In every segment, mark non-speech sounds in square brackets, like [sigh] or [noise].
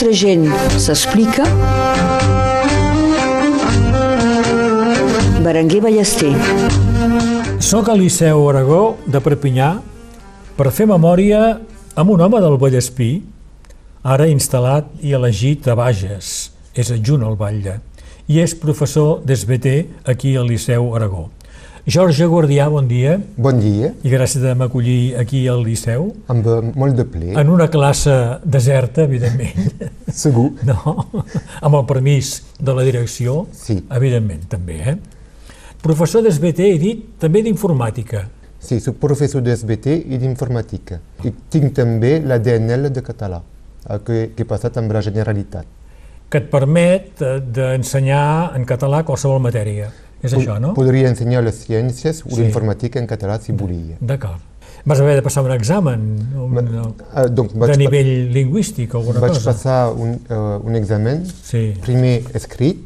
nostra gent s'explica. Berenguer Ballester. Soc a Liceu Aragó de Perpinyà per fer memòria amb un home del Vallespí, ara instal·lat i elegit a Bages, és adjunt al Batlle, i és professor d'SBT aquí al Liceu Aragó. Jorge Guardià, bon dia. Bon dia. I gràcies de m'acollir aquí al Liceu. Amb molt de ple. En una classe deserta, evidentment. [laughs] Segur. No, amb el permís de la direcció, sí. evidentment, també. Eh? Professor d'SBT, he dit, també d'informàtica. Sí, soc professor d'SBT i d'informàtica. I tinc també la DNL de català, que, que he passat amb la Generalitat. Que et permet eh, d'ensenyar en català qualsevol matèria. És això, no? Podria ensenyar les ciències o Sí. l'informàtica en català si volia. D'acord. Vas haver de passar un examen un, Ah, doncs de vaig, nivell lingüístic o alguna vaig cosa? passar un, uh, un examen, Sí, primer escrit,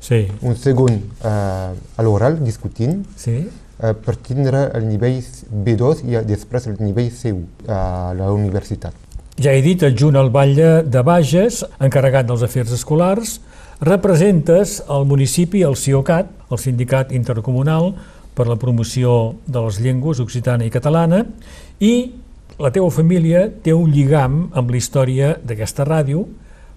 sí, un segon uh, a l'oral, discutint, sí. uh, per tindre el nivell B2 i després el nivell C1 a la universitat. Ja he dit, adjunt al Batlle de Bages, encarregat dels afers escolars, representes el municipi, el CIOCAT, el Sindicat Intercomunal per la promoció de les llengües occitana i catalana, i la teva família té un lligam amb la història d'aquesta ràdio,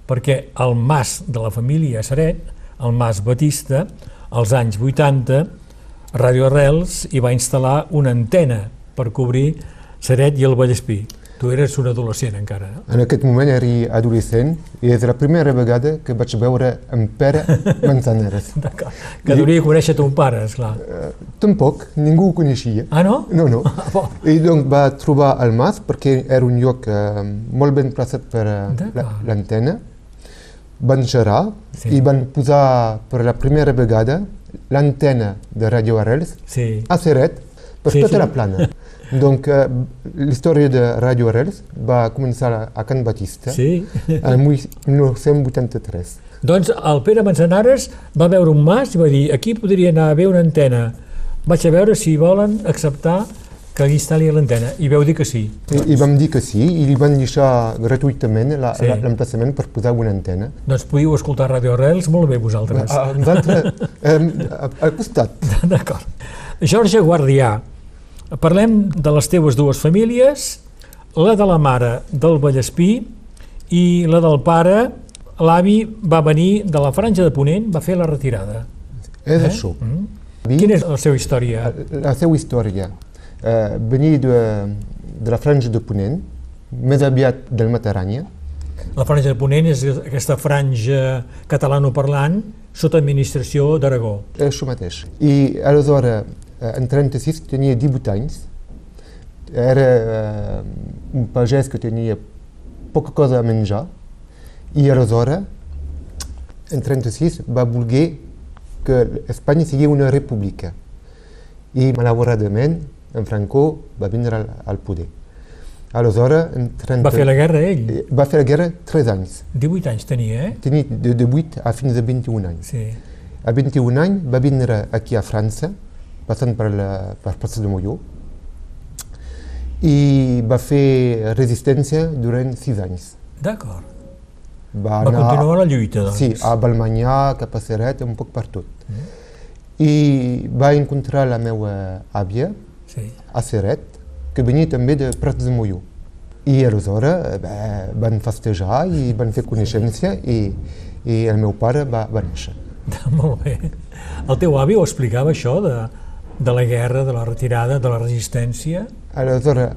perquè el mas de la família Seret, el mas Batista, als anys 80, Radio Arrels hi va instal·lar una antena per cobrir Seret i el Vallespí. Tu eres un adolescent encara, no? En aquest moment era adolescent i és la primera vegada que vaig veure en Pere Manzanares. Que devia conèixer ton pare, esclar. Eh, tampoc, ningú ho coneixia. Ah, no? No, no. [laughs] bo. I doncs va trobar el mas perquè era un lloc eh, molt ben plaçat per eh, l'antena. Van xerrar Sí. i van posar per la primera vegada l'antena de Radio Arrels Sí. a Seret per Sí, tota sí. la plana. [laughs] Donc, eh, l'història de Radio Arrels va començar a- a Can Batista Sí. [laughs] el 1983. Doncs el Pere Manzanares va veure un mas i va dir aquí podria anar a haver una antena. Vaig a veure si volen acceptar que li instal·li l'antena. I veu dir que sí. I, I vam dir que sí, i li van deixar gratuïtament la- Sí. l'emplaçament per posar una antena. Doncs podíeu escoltar Radio Arrels molt bé vosaltres. A, a [laughs] eh, a- al costat. D'acord. Jorge Guardià, parlem de les teves dues famílies, la de la mare del Vallespí i la del pare, l'avi va venir de la franja de Ponent, va fer la retirada. És Eh? això. Mm. Vi- Quina és la seva història? La seva història. Eh, venir de, de la franja de Ponent, més aviat del Mataranya, La franja de Ponent és aquesta franja catalanoparlant sota administració d'Aragó. és això mateix. I aleshores, eh, en 36, tenia 18 anys, era eh, un pagès que tenia poca cosa a menjar, i aleshores, en 36, va voler que Espanya sigui una república. I malauradament, en Franco va vindre al, al poder. Aleshores, en 30... Va fer la guerra ell. Eh, Va fer la guerra 3 anys. 18 anys tenia, eh? Tenia de, de 8 a fins a 21 anys. Sí. A 21 anys va vindre aquí a França, passant per, la, per Plaça de Molló, i va fer resistència durant 6 anys. D'acord. Va, Va continuar la lluita, doncs. Sí, a Balmanyà, cap a Seret, un poc per tot. I va encontrar la meva àvia Sí. a Seret, que venia també de Prats de Molló. I aleshores eh, bé, van festejar i van fer coneixença i, i el meu pare va, va néixer. [laughs] Molt bé. El teu avi ho explicava, això, de, de la guerra, de la retirada, de la resistència? Aleshores,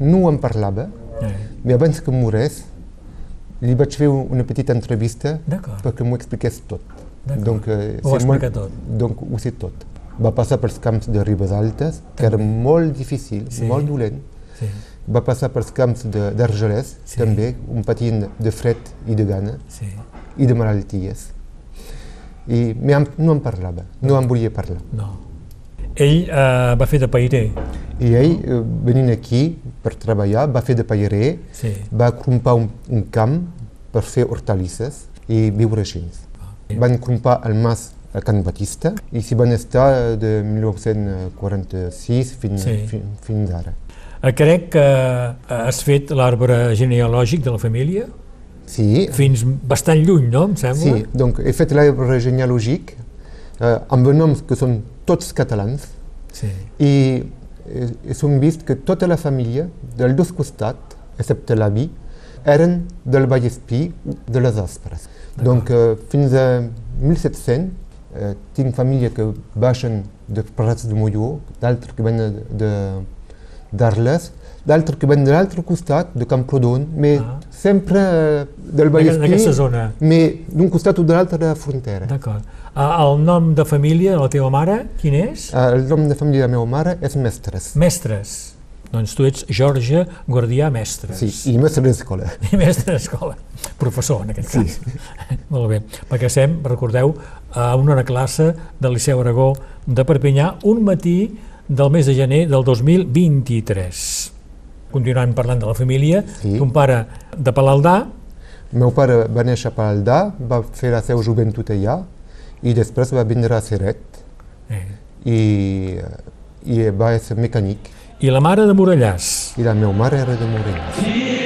no en parlava, Eh. i abans que morés, li vaig fer una petita entrevista perquè m'ho expliqués tot. Donc, eh, Ho va molt- explicar tot. Donc, ho sé tot. Va passar pels camps de Ribes Altes, que era molt difícil, Sí. molt dolent. Sí. Va passar pels camps de- d'Argelès, Sí. també, un patint de fred i de gana, sí. i de malalties. I no en parlava, no en volia parlar. No. Ell eh, va fer de pairer. I ell, eh, venint aquí per treballar, va fer de paierer, Sí. va crompar un, un camp per fer hortalisses i viure així. Van crompar el mas a Can Batista i s'hi van estar de 1946 fins, Sí. fin, fins ara. Eh, crec que eh, has fet l'arbre genealògic de la família. Sí, fins bastant lluny, no? Em sembla? sí. Donc, he fet l'arbre genealògic eh, amb noms que són tots catalans sí. i, eh, som vist que tota la família, dels dos costats, excepte l'avi, eren del Vallespí de les Aspres. Donc, eh, fins a 1700 eh, tinc família que baixen de Prats de Molló, d'altres que venen de, d'Arles, d'altres que venen de l'altre costat, de Camprodon, mais Ah. sempre eh, del En Vallespí, aquesta zona. mais d'un costat o de l'altre de la frontera. D'acord. Ah, el nom de família de la teva mare, quin és? Eh, el nom de família de la meva mare és Mestres. Mestres. Doncs tu ets Jorge Guardià Mestres. Sí, i mestre d'escola. [laughs] I mestre d'escola. Professor, en aquest cas. [laughs] Molt bé. Perquè estem, recordeu, a una hora classe del Liceu Aragó de Perpinyà, un matí del mes de gener del 2023. Continuant parlant de la família, Sí. ton pare de Palaldà, El meu pare va néixer a Palaldà, va fer la seva joventut allà va vindre a Seret eh, i, i va ser mecànic. i la mare de Morellàs. I la meva mare era de Morella. Rosiset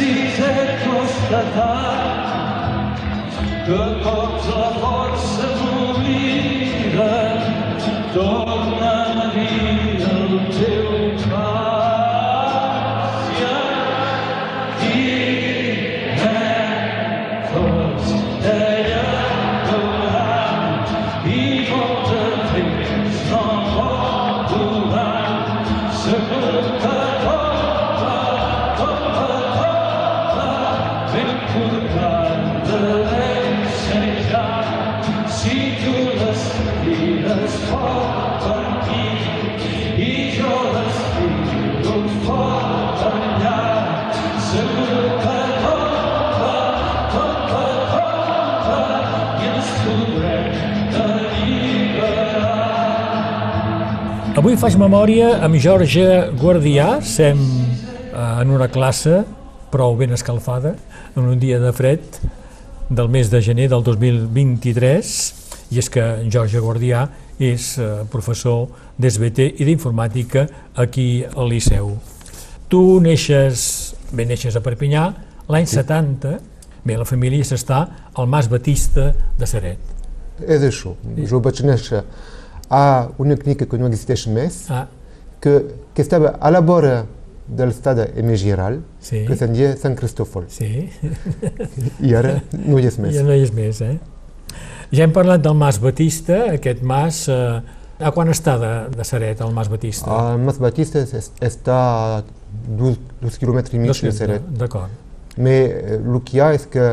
res que si he Avui faig memòria amb Jorge Guardià, sem eh, en una classe prou ben escalfada, en un dia de fred del mes de gener del 2023, i és que Jorge Guardià és eh, professor d'SBT i d'informàtica aquí al Liceu. Tu neixes, bé, neixes a Perpinyà, l'any 70, bé, la família s'està al Mas Batista de Seret. És això. Jo vaig néixer a una clínica que no existeix més, Ah, que, que estava a la vora de l'estadi Emegiral, sí, que se'n deia Sant Cristòfol. sí. I ara no hi és més. Ja no hi és més, eh? Ja hem parlat del Mas Batista, aquest mas... Eh, a quan està de, de Seret, el Mas Batista? El Mas Batista es- està a dos, dos quilòmetres i mig de Seret. D'acord. Eh, el que hi ha és que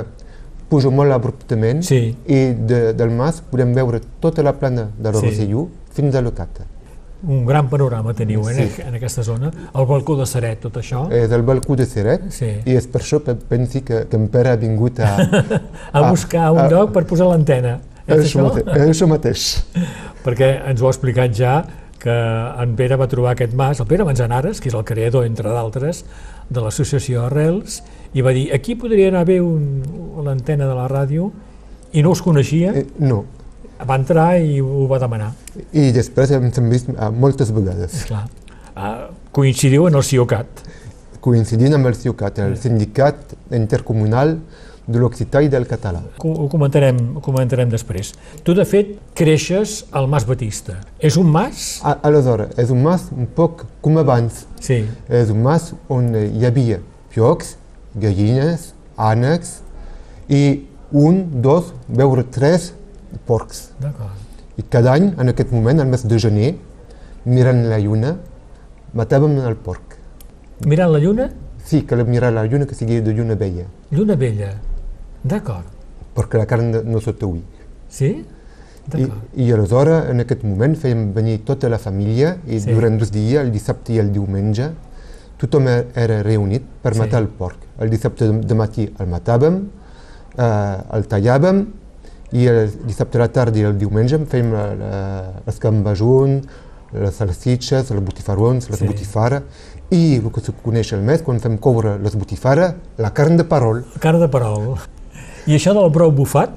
puja molt abruptament Sí, i de, del mas podem veure tota la plana de la Sí. Fins a l'Ocata. un gran panorama teniu eh, en, Sí. en aquesta zona. El balcó de Seret, tot això. És el balcó de Seret Sí. i és per això que pensi que, que en Pere ha vingut a... [laughs] A buscar un ah. lloc per posar l'antena. És això, això? mate, això mateix. [laughs] Perquè ens ho ha explicat ja que en Pere va trobar aquest mas, el Pere Manzanares, que és el creador, entre d'altres, de l'associació Arrels, i va dir, aquí podria anar bé l'antena de la ràdio, i no us coneixia, Eh, no. va entrar i ho va demanar. I després hem hem vist eh, moltes vegades, Clar. Ah, coincidiu en el CIOCAT. coincidint amb el CIUCAT, el sindicat intercomunal de l'occità i del català. Ho comentarem, ho comentarem després. Tu, de fet, creixes al Mas Batista. És un mas? A- Aleshores, és un mas un poc com abans. Sí. És un mas on hi havia piocs, gallines, ànecs i un, dos, veure tres porcs. D'acord. I cada any, en aquest moment, al mes de gener, mirant la lluna, matàvem el porc. Mirant la lluna, Sí, que mirar la lluna que sigui de lluna vella, lluna vella. D'acord. perquè la carn no s'ataui. Sí? I. I aleshores, en aquest moment, fèiem venir tota la família i Sí. durant dos dies, el dissabte i el diumenge, tothom er- era reunit per Sí. matar el porc. El dissabte de, matí el matàvem, eh, el tallàvem i el dissabte a la tarda i el diumenge fèiem l'escambajun, les salsitxes, les botifarons, les Sí. botifares i el que se coneix el més, quan fem coure les botifares, la carn de parol. Cara de perol. I això del brou bufat?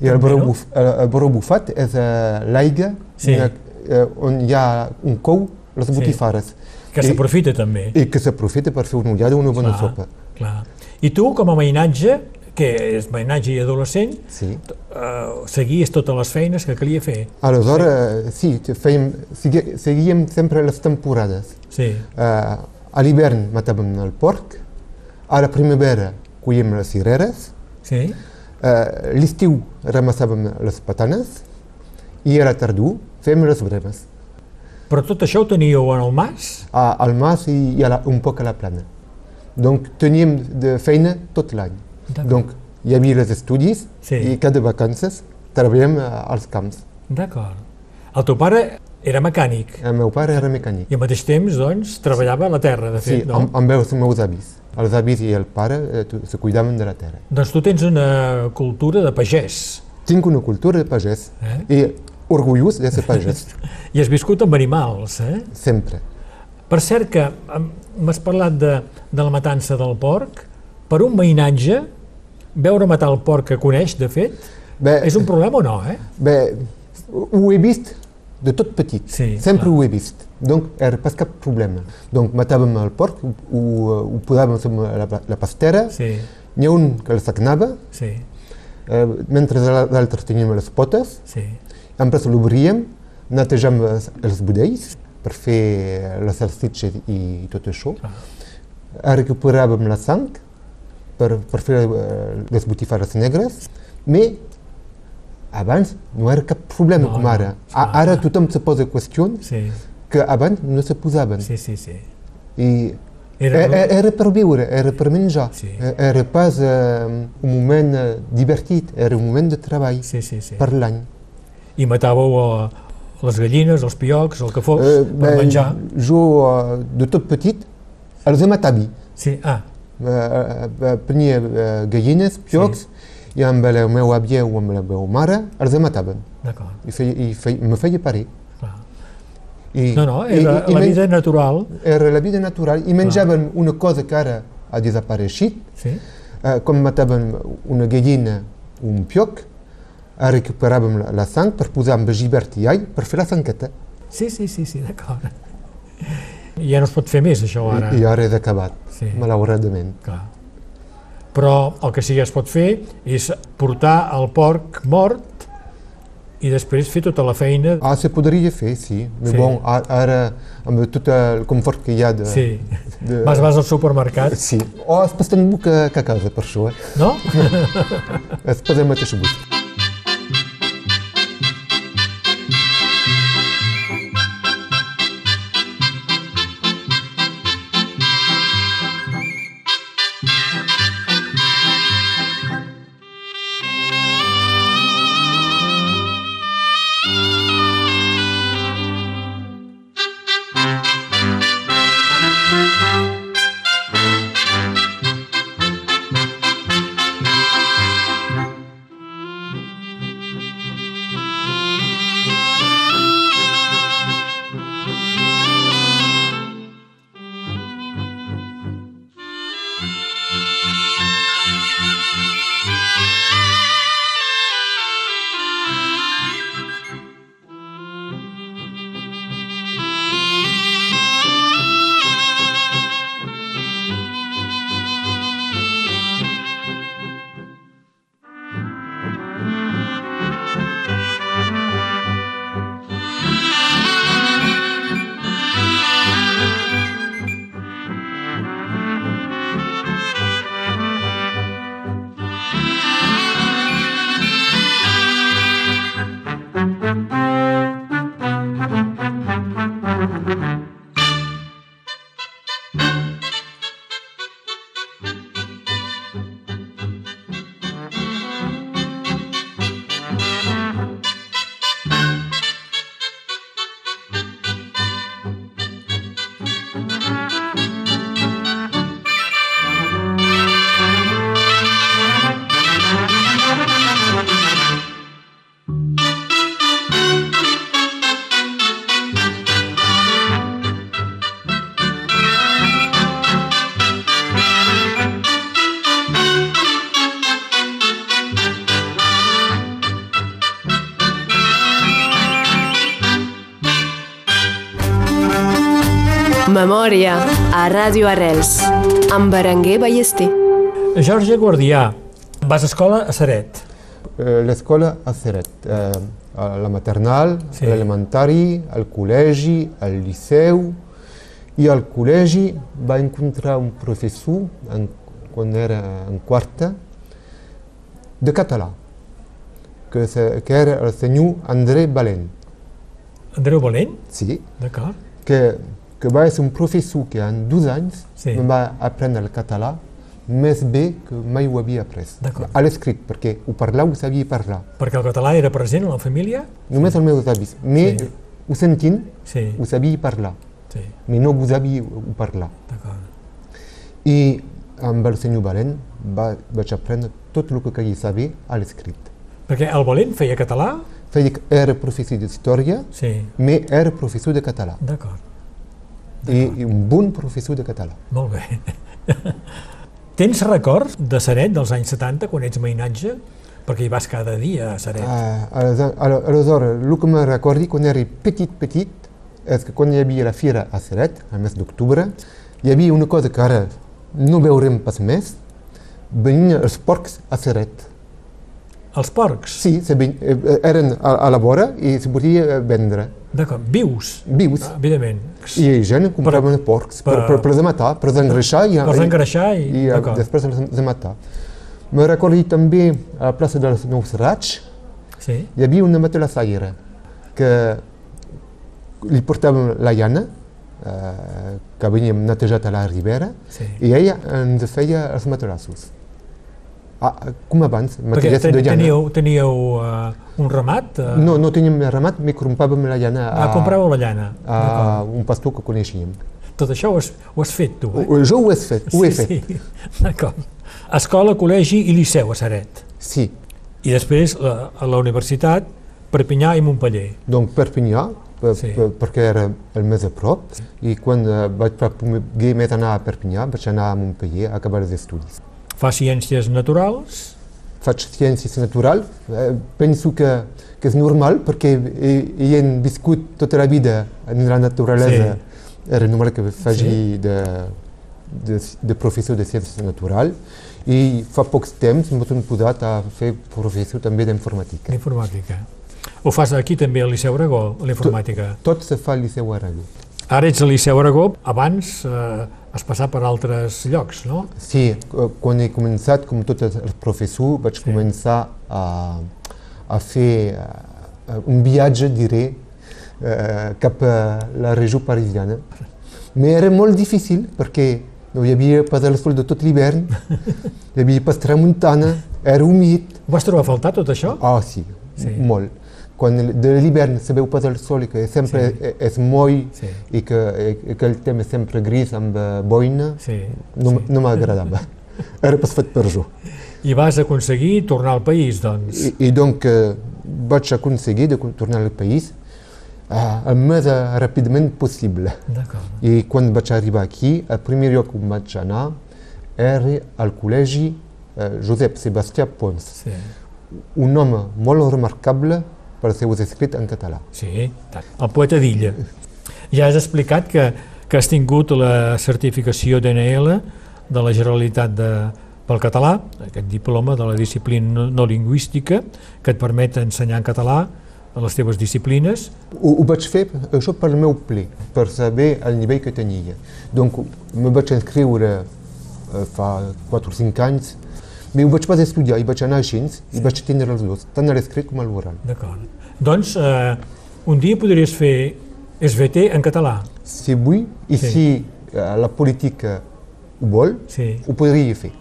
I el brou, buf, el, el brou bufat és uh, l'aigua Sí. eh, on hi ha un cou, les botifares, Que I- s'aprofita també. i que s'aprofita per fer una ullada o una bona Clar, sopa. Clar. I tu, com a mainatge, que és mainatge i adolescent, Sí. eh, seguies totes les feines que calia fer. Aleshores, sí, sí fèiem, segui- seguíem sempre les temporades. Sí, Uh, a l'hivern matàvem el porc, a la primavera collíem les cireres, sí, uh, l'estiu ramassàvem les patanes i a la tardor fèiem les bremes. però tot això ho teníeu en el mas? a, al mas i, i a la, un poc a la plana. Donc teníem de feina tot l'any. Donc hi havia els estudis Sí. i cada vacances treballem a- als camps. D'acord. El teu pare era mecànic El meu pare era mecànic. i al mateix temps, doncs, treballava a la terra, de Sí, fet, no? amb, amb els meus avis. Els avis i el pare eh, se cuidaven de la terra. Doncs tu tens una cultura de pagès Tinc una cultura de pagès Eh? i orgullós de ser pagès, [laughs] i has viscut amb animals, eh? sempre. Per cert que m'has parlat de, de la matança del porc. Per un veïnatge, veure matar el porc que coneix, de fet, Bé, és un problema o no, eh? bé, ho he vist de tot petit, Sí, sempre clar. ho he vist. Donc era pas cap problema. Donc matàvem el porc, ho, ho, posàvem a la, la pastera, Sí, N'hi ha un que el sagnava, sí, eh, mentre l'altre teníem les potes, sí. després l'obríem, netejàvem els, els budells per fer les salsitxes i tot això. Clar. Recuperàvem la sang per, per fer eh, les botifares negres, però abans no era cap problema No, com no, ara. A, clar. ara tothom se posa qüestions Sí, que abans no se posaven. sí, sí, sí. I Era, era, era per viure, era per menjar. Sí. Era pas eh, un moment divertit, era un moment de treball Sí, sí, sí. per l'any. I matàveu eh, les gallines, els piocs, el que fos, Eh, per ben, menjar. Jo, eh, de tot petit, els he matat. Sí, ah, Eh, Prenia eh, gallines, piocs, i amb el meu avi o amb la meva mare els he mataven. d'acord, I, feia, i feia, me feia parir. I, No, no, era i, i la men- vida natural. Era la vida natural. I menjaven una cosa que ara ha desapareixit, Sí, Eh, com matàvem una gallina o un pioc, recuperàvem la, la sang per posar amb gibert i all per fer la sangueta. sí, sí, sí, sí d'acord. I ja no es pot fer més, això, ara. I, I ara és acabat, Sí. malauradament. Clar. Però el que sí que es pot fer és portar el porc mort i després fer tota la feina. Ah, se podria fer, sí. Però Sí. bon, ara, amb tot el confort que hi ha de... Sí, de vas, vas al supermercat, Sí. O és bastant bo que, que a casa, per això. Eh? no? [laughs] És pas el mateix gust. Memòria a Ràdio Arrels amb Berenguer Ballester. Jorge Guardià, vas a escola a Saret. Eh, L'escola a Ceret, eh, a la maternal, Sí. sí. l'elementari, al col·legi, al liceu, i al col·legi va encontrar un professor, en, quan era en quarta, de català, que, se, que era el senyor André Balent. Andreu Valent, Sí, d'acord. que, que va ser un professor que en dos anys Sí. em va aprendre el català més bé que mai ho havia après. A l'escrit, perquè ho parlava, ho sabia parlar. Perquè el català era present a la família? Només els meus avis. Me, Sí. ho sentint, Sí, ho sabia parlar, sí, però no ho sabia parlar. I amb el senyor Balent va, vaig aprendre tot el que calia saber a l'escrit. Perquè el Valent feia català? Feia era professor d'història, Sí, però era professor de català. d'acord. I, I un bon professor de català. Molt bé. [laughs] Tens records de Saret dels anys 70, quan ets mainatge? Perquè hi vas cada dia a Saret. Ah, aleshores, aleshores, el que me recordi quan era petit, petit, és que quan hi havia la fira a Seret, al mes d'octubre, hi havia una cosa que ara no veurem pas més, venien els porcs a Seret. Els porcs? Sí, ven, eh, eren a, a la vora i se podia vendre D'acord, vius? vius. Ah, evidentment. I gent compraven porcs per, per- per, per, per matar, per engreixar i, Per engreixar i... i, i d'acord. després de matar. Me recordi també a la plaça dels Nous Raigs, Sí, hi havia una matalassaire que li portàvem la llana, eh, que havíem netejat a la ribera, sí. i ella ens feia els matalassos. Ah, com abans, ten, de llana. teníeu, teníeu uh, un ramat? Uh, No, no teníem ramat, me compràvem la llana Ah, compràveu la llana. a un pastor que coneixíem. Tot això ho has, ho has fet tu, eh? Jo ho he fet, ho he sí, fet. sí. [laughs] D'acord. Escola, col·legi i liceu a Saret. Sí. I després la, a la universitat, Perpinyà i Montpeller. Donc Perpinyà, per, Sí. per, perquè era el més a prop, i quan eh, vaig poder més anar a Perpinyà, vaig anar a Montpellier a acabar els estudis. Fa ciències naturals, faig ciències naturals, eh, penso que, que és normal perquè he, he viscut tota la vida en la naturalesa. Era normal que faci Sí. de, de, de professor de ciències naturals i fa pocs temps m'he posat a fer professor també d'informàtica. d'informàtica. Ho fas aquí també al Liceu Aragó, l'informàtica. Tot se fa al Liceu Aragó. Ara ets al Liceu Aragó, abans eh, has passat per altres llocs, no? Sí, eh, quan he començat, com tots els professors, vaig Sí. començar a, a fer eh, un viatge, diré, eh, cap a la regió parisiana. Però era molt difícil perquè no hi havia pas el sol de tot l'hivern, [laughs] hi havia pas tramuntana, era humit. Ho vas trobar a faltar tot això? Ah, Sí. sí. molt. Quan el- de l'hivern se veu pas el sol i que sempre Sí. és moll Sí. i que, i que el temps és sempre gris amb eh, boina, Sí. no, sí. no m'agradava. [laughs] Era pas fet per jo. I vas aconseguir tornar al país, doncs. I, i donc eh, vaig aconseguir de tornar al país eh, el més eh, ràpidament possible. I quan vaig arribar aquí, el primer lloc on vaig anar era al col·legi eh, Josep Sebastià Pons, Sí. un home molt remarcable per els seus escrits en català. Sí, el poeta d'Illa. Ja has explicat que, que has tingut la certificació d'NL de la Generalitat de, pel català, aquest diploma de la disciplina no, no lingüística, que et permet ensenyar en català a les teves disciplines. Ho, ho vaig fer això pel meu ple, per saber el nivell que tenia. Donc, me vaig inscriure eh, fa 4 o 5 anys, però ho vaig pas estudiar, i vaig anar així, i vaig tindre els dos, tant a l'escrit com a l'oral. D'acord. Doncs eh, un dia podries fer SVT en català. Si vull, i Sí. si eh, la política ho vol, Sí. ho podria fer.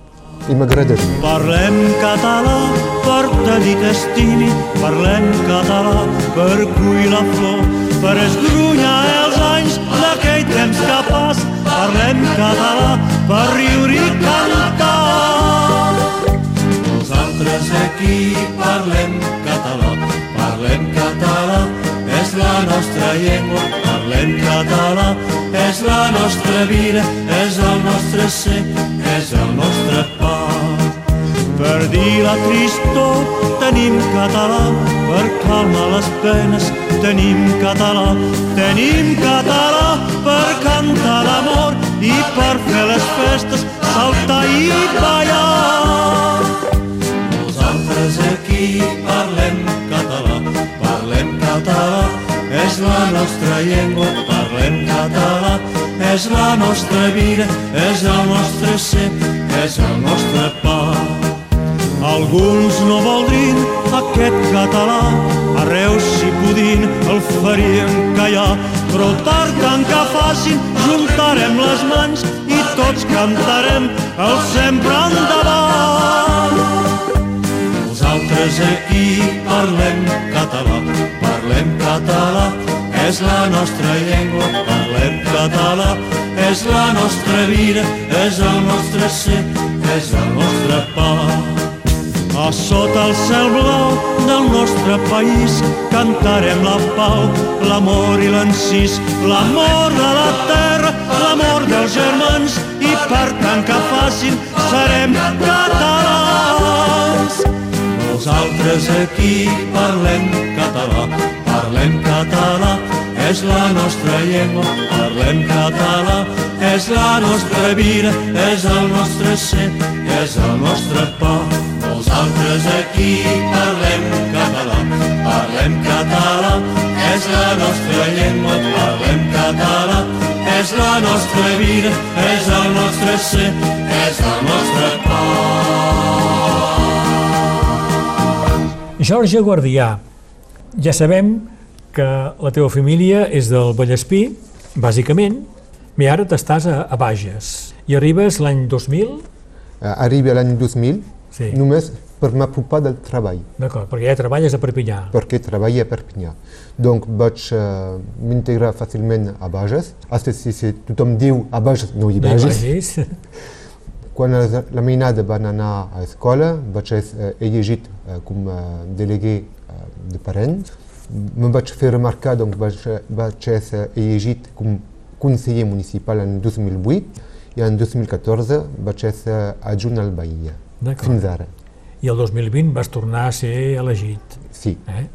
I m'agradaria. Parlem català per tenir t'estimi, parlem català per cuir la flor, per esgrunyar els anys d'aquell temps que pas. Parlem català per riure i aquí parlem català, parlem català, és la nostra llengua, parlem català, és la nostra vida, és el nostre ser, és el nostre pa. per dir la tristor tenim català, per calmar les penes tenim català, tenim català per cantar l'amor i per fer les festes saltar i ballar. Parlem català, parlem català, és la nostra llengua, parlem català, és la nostra vida, és el nostre ser, és el nostre pa. Alguns no voldrien aquest català, arreu si podien el farien callar, però tard tant que facin juntarem les mans i tots cantarem el sempre endavant. Nosaltres aquí parlem català, parlem català, és la nostra llengua, parlem català, és la nostra vida, és el nostre ser, és el nostre pa. A sota el cel blau del nostre país cantarem la pau, l'amor i l'encís, l'amor de la terra, l'amor dels germans. I per tant que facin Nosaltres aquí parlem català, parlem català, és la nostra llengua, parlem català, és la nostra vida, és el nostre ser, és el nostre pa. Nosaltres aquí parlem català, parlem català, és la nostra llengua, parlem català, és la nostra vida, és el nostre ser, és el nostre pa. Jorge Guardià, ja sabem que la teva família és del Vallespí, bàsicament, i ara t'estàs a, a Bages. I arribes l'any 2000, Uh, arriba l'any 2000 Sí. només per m'apropar del treball, d'acord, perquè ja treballes a Perpinyà. perquè treballava a Perpinyà. Donc vaig uh, m'integrar fàcilment a Bages. Asta si, si tothom diu a Bages, no hi No hi vagis. [laughs] Quan la, la mainada van anar a escola, vaig ser elegit uh, com uh, delegué uh, de parents. Me vaig fer remarcar, donc vaig, vaig ser elegit com conseller municipal en 2008 i en 2014 vaig ser adjunt al Bahia, fins ara. I el 2020 vas tornar a ser elegit. Sí, Eh?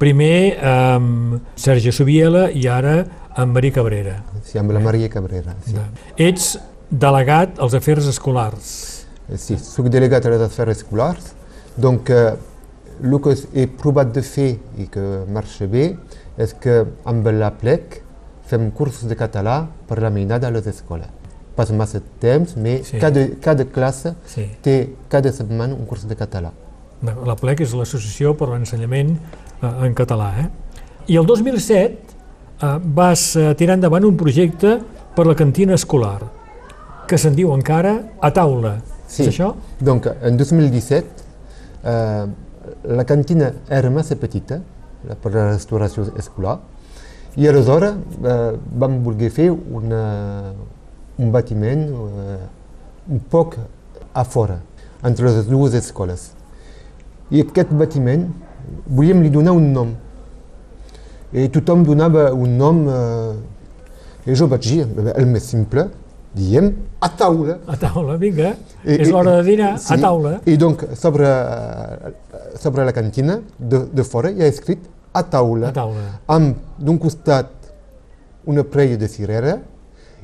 Primer amb Sergi Subiela i ara amb Marí Cabrera. sí, amb la Maria Cabrera. Sí. Ets delegat als afers escolars. Sí, soc delegat a les afers escolars. Donc, eh, el que he provat de fer i que marxa bé és que amb la plec fem cursos de català per la mainada a les escoles. Pas massa temps, mais Sí. cada, cada classe Sí. té cada setmana un curs de català. La PLEC és l'Associació per l'Ensenyament eh, en Català. Eh? I el 2007 eh, vas eh, tirar endavant un projecte per la cantina escolar, que se'n diu encara A Taula. Sí. És això? Donc, en 2017, eh, la cantina era massa petita per la restauració escolar i aleshores eh, vam voler fer una, un batiment eh, un poc a fora, entre les dues escoles. I aquest batiment volíem li donar un nom. I tothom donava un nom eh, i jo vaig dir, el més simple, diem a taula. A taula, vinga. I- és l'hora de dinar, sí, a taula. I donc, sobre, sobre la cantina, de, de fora, hi ha escrit a taula, A taula. amb d'un costat una preia de cirera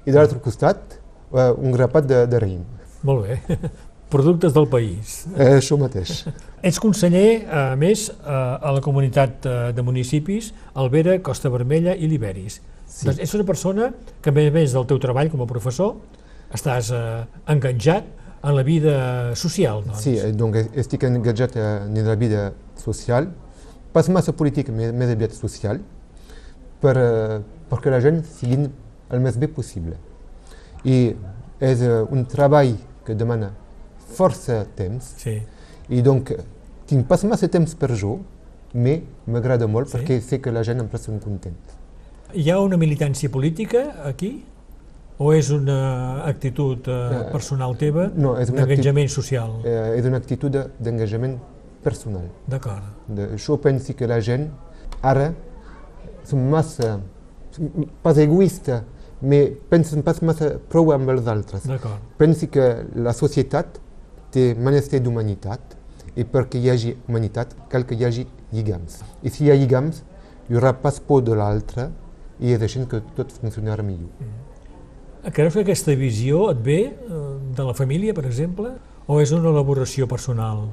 i de l'altre costat eh, un grapat de, de raïm. Molt bé. [laughs] Productes del país. Eh, això mateix. Ets conseller, a més, eh, a la comunitat eh, de municipis Alvera, Costa Vermella i Liberis. Sí. Doncs ets una persona que, a més a més del teu treball com a professor, estàs eh, enganjat en la vida social. Doncs. Sí, eh, donc estic engajat eh, en la vida social, pas massa política, més, més aviat social, per, eh, perquè la gent sigui el més bé possible. I és un treball que demana força temps, sí. i donc tinc pas massa temps per jo, mais m'agrada molt Sí? perquè sé que la gent em sent content. Hi ha una militància política aquí? O és una actitud eh, Eh, personal teva no, d'enganjament social? Eh, és una actitud de- d'engajament personal. D'acord. De, jo penso que la gent ara són massa, són pas egoista, mais pensen pas massa prou amb els altres. D'acord. Penso que la societat té menester d'humanitat i perquè hi hagi humanitat cal que hi hagi lligams. I si hi ha lligams, hi haurà pas por de l'altre i és així que tot funcionarà millor. Creus que aquesta visió et ve eh, de la família, per exemple, o és una elaboració personal?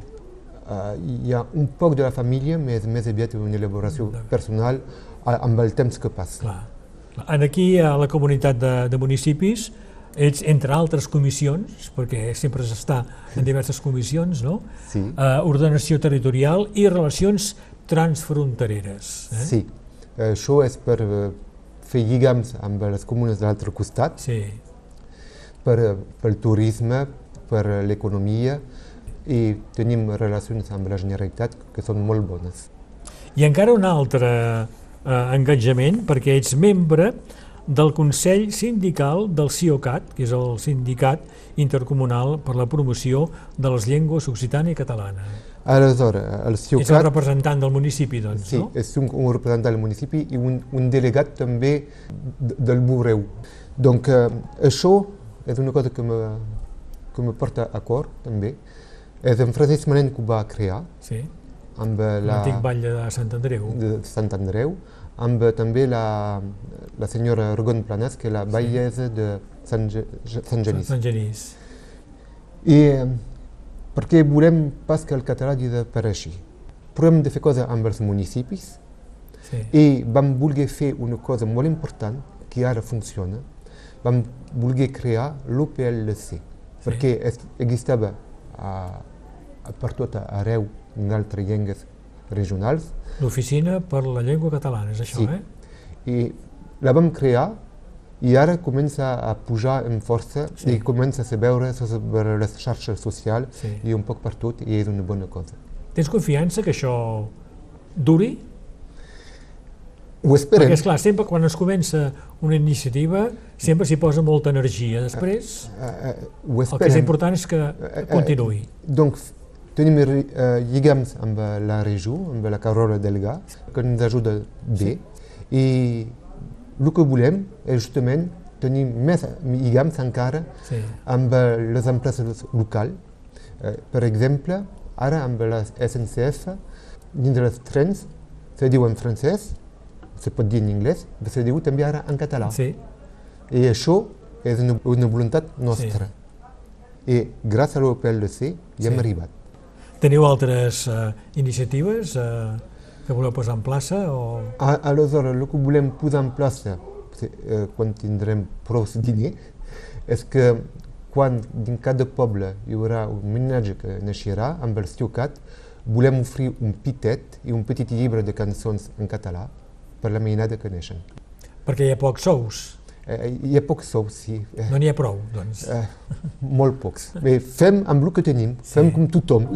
Uh, hi ha un poc de la família, més, més aviat una elaboració personal amb el temps que passa. Clar. En aquí, a la comunitat de, de municipis, ets, entre altres comissions, perquè sempre s'està en diverses comissions, no? Sí. Eh, ordenació territorial i relacions transfrontereres. Eh? Sí, Eh, això és per fer lligams amb les comunes de l'altre costat, Sí. per, eh, pel turisme, per eh, l'economia i tenim relacions amb la Generalitat que són molt bones. I encara un altre eh, engatjament, perquè ets membre del Consell Sindical del CIOCAT, que és el Sindicat Intercomunal per la Promoció de les Llengües Occitana i Catalana. Aleshores, el Ets el CIOCAT representant del municipi, doncs, sí, no? és un, un representant del municipi i un, un delegat també del Bureu. Donc, eh, això és una cosa que me, que me porta a cor també. És en Francesc Manent que ho va crear Sí, amb la... l'antic batlle de Sant Andreu. de Sant Andreu, amb també la, la senyora Rogon Planas, que és la batllessa de Sant, Ge- Sant Genís. Sant Genís. I eh, perquè volem pas que el català desapareixi. Provem de fer coses amb els municipis Sí. i vam voler fer una cosa molt important que ara funciona. Vam voler crear l'OPLC, perquè es, existava a, a per tot arreu en altres llengües regionals L'oficina per la llengua catalana, és això, Sí. eh? i la vam crear i ara comença a pujar en força Sí. i comença a veure sobre les xarxes socials Sí. i un poc per tot i és una bona cosa. Tens confiança que això duri? Ho esperem. Perquè, és clar, sempre quan es comença una iniciativa, sempre s'hi posa molta energia. Després, Eh, eh, ho el que és esperem. important és que continuï. Donc, tenim uh, lligams amb la regió, amb la Carola Delga, que ens ajuda bé. I el que volem és justament tenir més lligams encara Sí. amb les empreses locals. Eh, per exemple, ara amb la SNCF, dins dels trens, se diu en francès, se pot dir en anglès, però se diu també ara en català. sí. I això és una, una voluntat nostra. I gràcies a l'OPLC hi hem Sí. arribat. Teniu altres eh, iniciatives eh, que voleu posar en plaça? O... A, aleshores, el que volem posar en plaça, eh, quan tindrem prou diners, és que quan din cada poble hi haurà un menatge que naixerà amb el Ciocat, volem oferir un pitet i un petit llibre de cançons en català per la mainada que neixen. Perquè hi ha pocs sous, Eh, hi ha pocs sous, sí. Eh, no n'hi ha prou, doncs. eh, molt pocs. Bé, fem amb el que tenim, fem com tothom.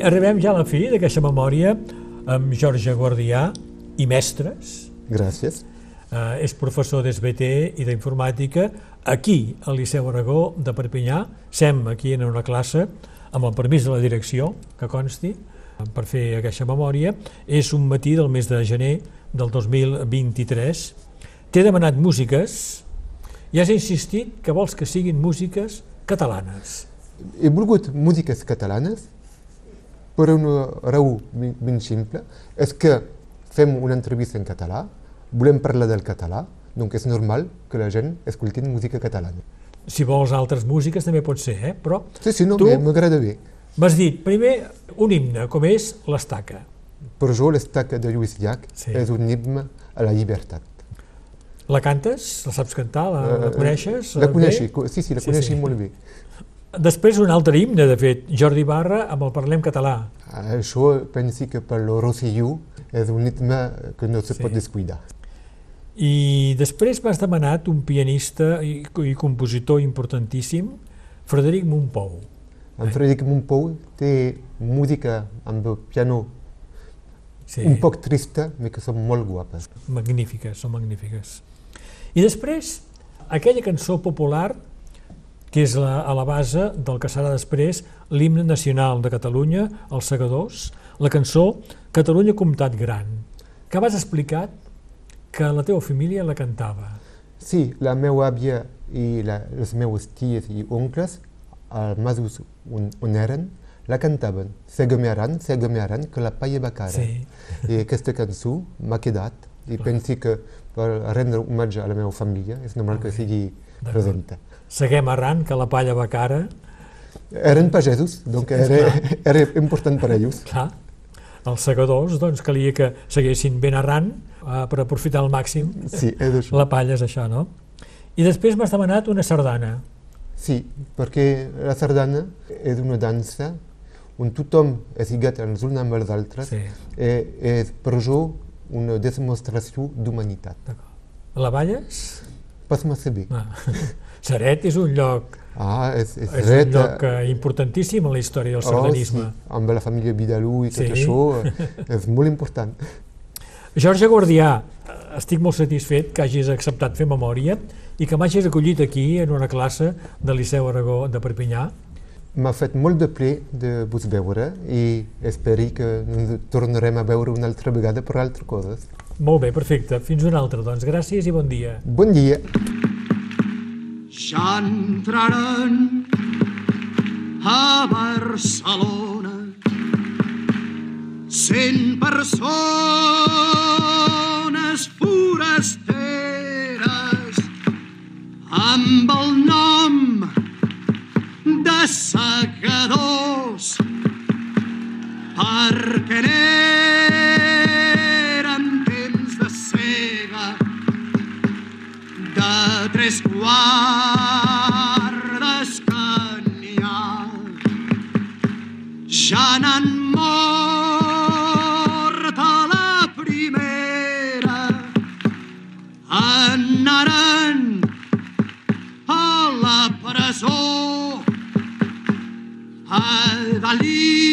Arribem ja a la fi d'aquesta memòria amb Jorge Guardià i mestres. Gràcies. Eh, és professor d'SBT i d'informàtica aquí, al Liceu Aragó de Perpinyà. Sem aquí en una classe, amb el permís de la direcció, que consti, per fer aquesta memòria. És un matí del mes de gener del 2023. T'he demanat músiques i has insistit que vols que siguin músiques catalanes. He volgut músiques catalanes per una raó ben simple. És que fem una entrevista en català, volem parlar del català, doncs és normal que la gent escolti música catalana. Si vols altres músiques també pot ser, eh? però Sí, sí, no, tu m'agrada bé. m'has dit primer un himne, com és l'estaca. Per jo l'estaca de Lluís Llach Sí. és un himne a la llibertat. La cantes? La saps cantar? La, la Eh, coneixes? La eh, coneix, bé? sí, sí, la Sí, coneix sí. molt bé. Després un altre himne, de fet, Jordi Barra amb el Parlem Català. Això pensi que per el Rosselló és un himne que no se Sí. pot descuidar. I després m'has demanat un pianista i, i compositor importantíssim, Frederic Montpou. En Frederic Montpou té música amb el piano Sí, un poc trista, però que són molt guapes. magnífiques, són magnífiques. I després, aquella cançó popular que és la, a la base del que serà després l'himne nacional de Catalunya, els segadors, la cançó Catalunya Comtat Gran, que m'has explicat que la teva família la cantava. Sí, la meva àvia i la, els meus ties i oncles, al masos on, on eren, la cantaven. Sega'm aran, que la paia va cara. Sí. I aquesta cançó m'ha quedat i pensi que per rendre homenatge a la meva família és normal que sigui presenta. Seguem arran, que la palla va cara. Eren pagesos, doncs era, [laughs] era important per a ells. Clar, els segadors, doncs, calia que seguessin ben arran eh, per aprofitar al màxim Sí, és això. la palla, és això, no? I després m'has demanat una sardana. Sí, perquè la sardana és una dansa on tothom és lligat els uns amb els altres Sí. i és per jo una demostració d'humanitat. La balles? Pas massa bé. Ah. [laughs] Seret és un lloc, Ah, és, és, és un lloc eh, importantíssim en la història del sardanisme. Oh, sí, amb la família Vidalú i tot Sí. això, eh, és molt important. Jorge Guardià, eh, estic molt satisfet que hagis acceptat fer memòria i que m'hagis acollit aquí en una classe del Liceu Aragó de Perpinyà. M'ha fet molt de ple de vos veure i espero que ens tornarem a veure una altra vegada per altres coses. Molt bé, perfecte. Fins una altra, doncs. Gràcies i bon dia. Bon dia. Ja entraran a Barcelona cent persones forasteres amb el nom de segadors perquè n'eren temps de cega de tres guardes de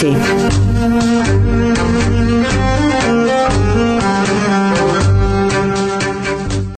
Berenguer Ballester.